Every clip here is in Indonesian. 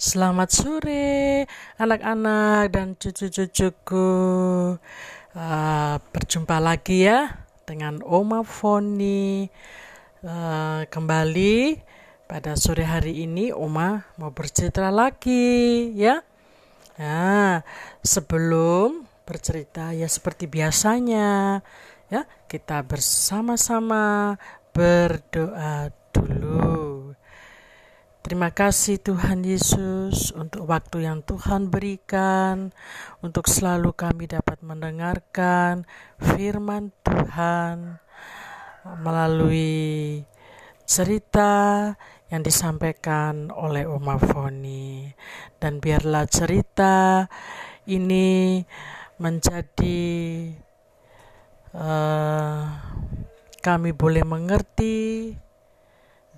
Selamat sore, anak-anak dan cucu-cucuku. Uh, berjumpa lagi ya dengan Oma Foni. Uh, kembali pada sore hari ini, Oma mau bercerita lagi ya. Nah, sebelum bercerita ya seperti biasanya, ya kita bersama-sama berdoa dulu. Terima kasih Tuhan Yesus untuk waktu yang Tuhan berikan, untuk selalu kami dapat mendengarkan firman Tuhan melalui cerita yang disampaikan oleh Oma Foni. Dan biarlah cerita ini menjadi uh, kami boleh mengerti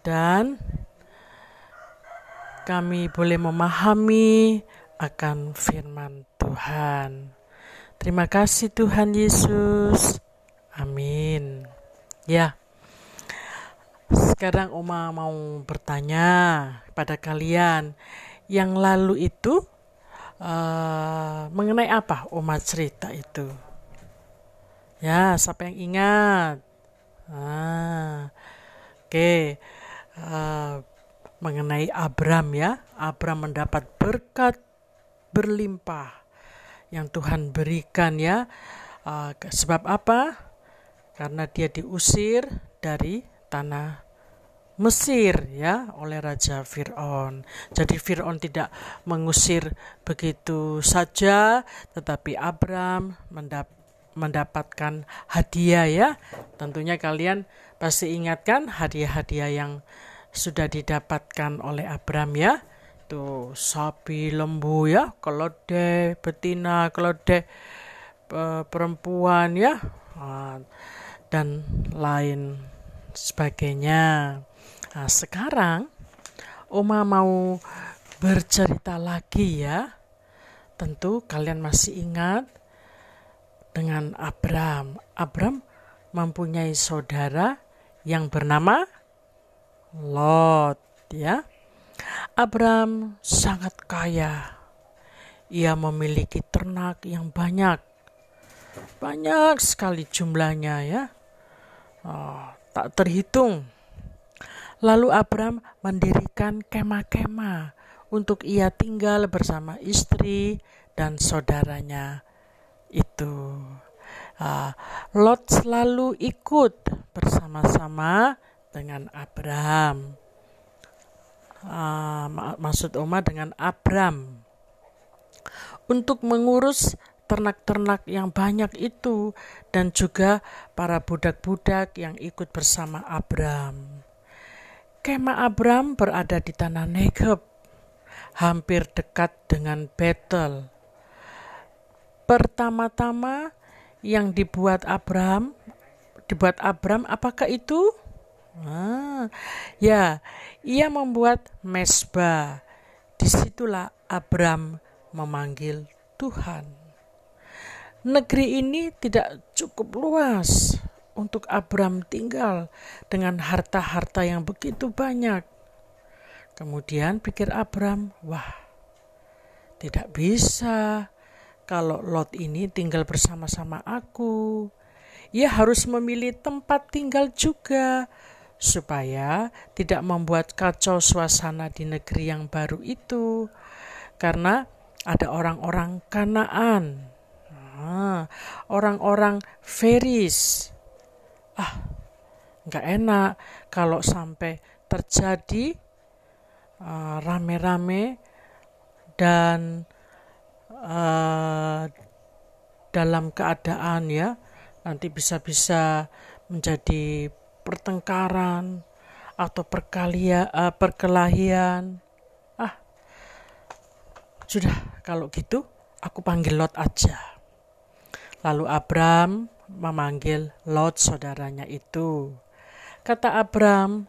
dan kami boleh memahami akan firman Tuhan. Terima kasih Tuhan Yesus. Amin. Ya. Sekarang Oma mau bertanya pada kalian yang lalu itu uh, mengenai apa Oma cerita itu? Ya, siapa yang ingat? Ah, Oke, okay. uh, mengenai Abram ya. Abram mendapat berkat berlimpah yang Tuhan berikan ya. Uh, sebab apa? Karena dia diusir dari tanah Mesir ya oleh Raja Fir'aun. Jadi Fir'aun tidak mengusir begitu saja, tetapi Abram mendap mendapatkan hadiah ya. Tentunya kalian pasti ingatkan hadiah-hadiah yang sudah didapatkan oleh Abram ya. Tuh sapi lembu ya, keledai betina, keledai perempuan ya. Dan lain sebagainya. Nah, sekarang Oma mau bercerita lagi ya. Tentu kalian masih ingat dengan Abram. Abram mempunyai saudara yang bernama Lot ya. Abram sangat kaya. Ia memiliki ternak yang banyak. Banyak sekali jumlahnya ya. Oh, tak terhitung. Lalu Abram mendirikan kemah-kemah untuk ia tinggal bersama istri dan saudaranya itu. Uh, Lot selalu ikut bersama-sama dengan Abraham. Uh, maksud Oma dengan Abram untuk mengurus ternak-ternak yang banyak itu dan juga para budak-budak yang ikut bersama Abram. Kemah Abram berada di tanah Negeb, hampir dekat dengan Betel. Pertama-tama yang dibuat Abram, dibuat Abram apakah itu? Ah, ya, ia membuat mesbah. Di situlah Abram memanggil Tuhan. Negeri ini tidak cukup luas untuk Abram tinggal dengan harta-harta yang begitu banyak. Kemudian pikir Abram, wah, tidak bisa kalau Lot ini tinggal bersama-sama aku. Ia harus memilih tempat tinggal juga supaya tidak membuat kacau suasana di negeri yang baru itu. Karena ada orang-orang Kanaan. Ah, orang-orang Feris. Ah nggak enak kalau sampai terjadi uh, rame-rame dan uh, dalam keadaan ya nanti bisa-bisa menjadi pertengkaran atau perkalia, uh, perkelahian. Ah, sudah kalau gitu aku panggil Lot aja. Lalu Abram memanggil Lot saudaranya itu. Kata Abram,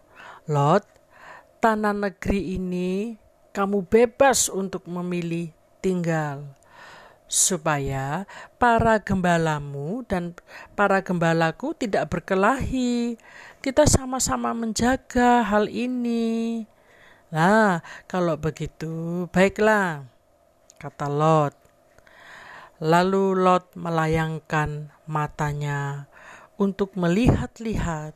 Lot, tanah negeri ini kamu bebas untuk memilih tinggal supaya para gembalamu dan para gembalaku tidak berkelahi. Kita sama-sama menjaga hal ini. Nah, kalau begitu, baiklah, kata Lot. Lalu Lot melayangkan matanya untuk melihat-lihat.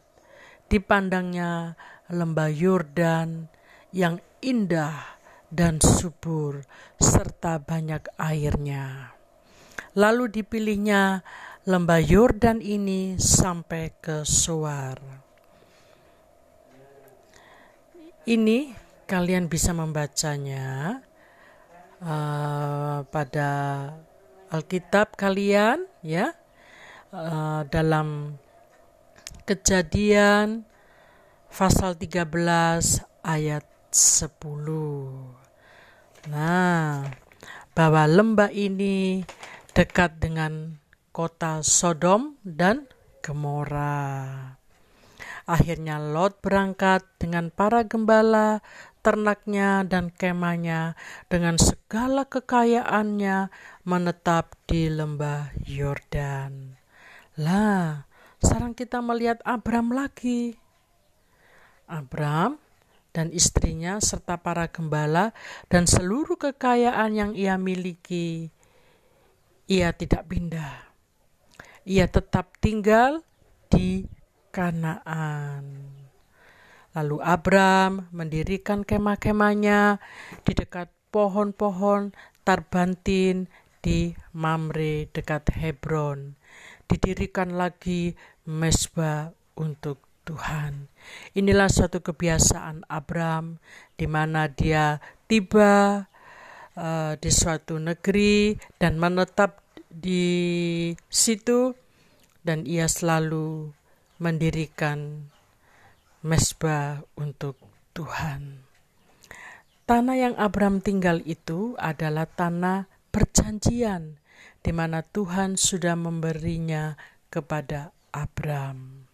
Dipandangnya lembah Yordan yang indah dan subur serta banyak airnya. Lalu dipilihnya lembah Yordan ini sampai ke Suar. Ini kalian bisa membacanya uh, pada Alkitab kalian ya uh, dalam Kejadian pasal 13 ayat 10. Nah, bahwa lembah ini dekat dengan kota Sodom dan Gomora. Akhirnya Lot berangkat dengan para gembala ternaknya dan kemahnya dengan segala kekayaannya menetap di lembah Yordan. Lah, sekarang kita melihat Abram lagi. Abram dan istrinya serta para gembala dan seluruh kekayaan yang ia miliki, ia tidak pindah. Ia tetap tinggal di Kanaan. Lalu Abram mendirikan kemah-kemahnya di dekat pohon-pohon tarbantin di Mamre dekat Hebron. Didirikan lagi mesbah untuk Tuhan. Inilah satu kebiasaan Abram di mana dia tiba uh, di suatu negeri dan menetap di situ dan ia selalu mendirikan mesbah untuk Tuhan. Tanah yang Abram tinggal itu adalah tanah perjanjian, di mana Tuhan sudah memberinya kepada Abram.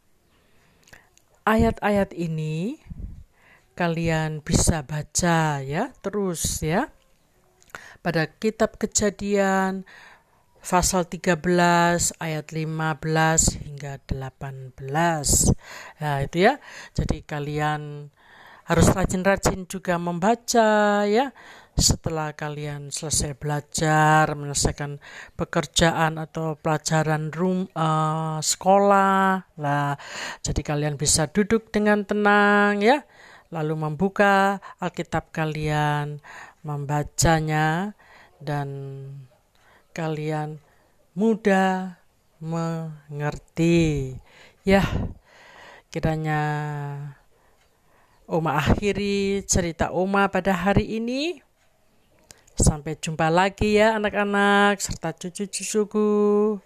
Ayat-ayat ini kalian bisa baca ya, terus ya. Pada kitab Kejadian pasal 13 ayat 15 hingga 18. Nah, itu ya. Jadi kalian harus rajin-rajin juga membaca ya. Setelah kalian selesai belajar, menyelesaikan pekerjaan atau pelajaran room uh, sekolah. Lah, jadi kalian bisa duduk dengan tenang ya. Lalu membuka Alkitab kalian, membacanya dan kalian mudah mengerti. Ya, kiranya Oma akhiri cerita Oma pada hari ini. Sampai jumpa lagi ya anak-anak serta cucu-cucuku.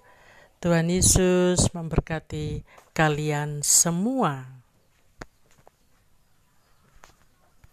Tuhan Yesus memberkati kalian semua.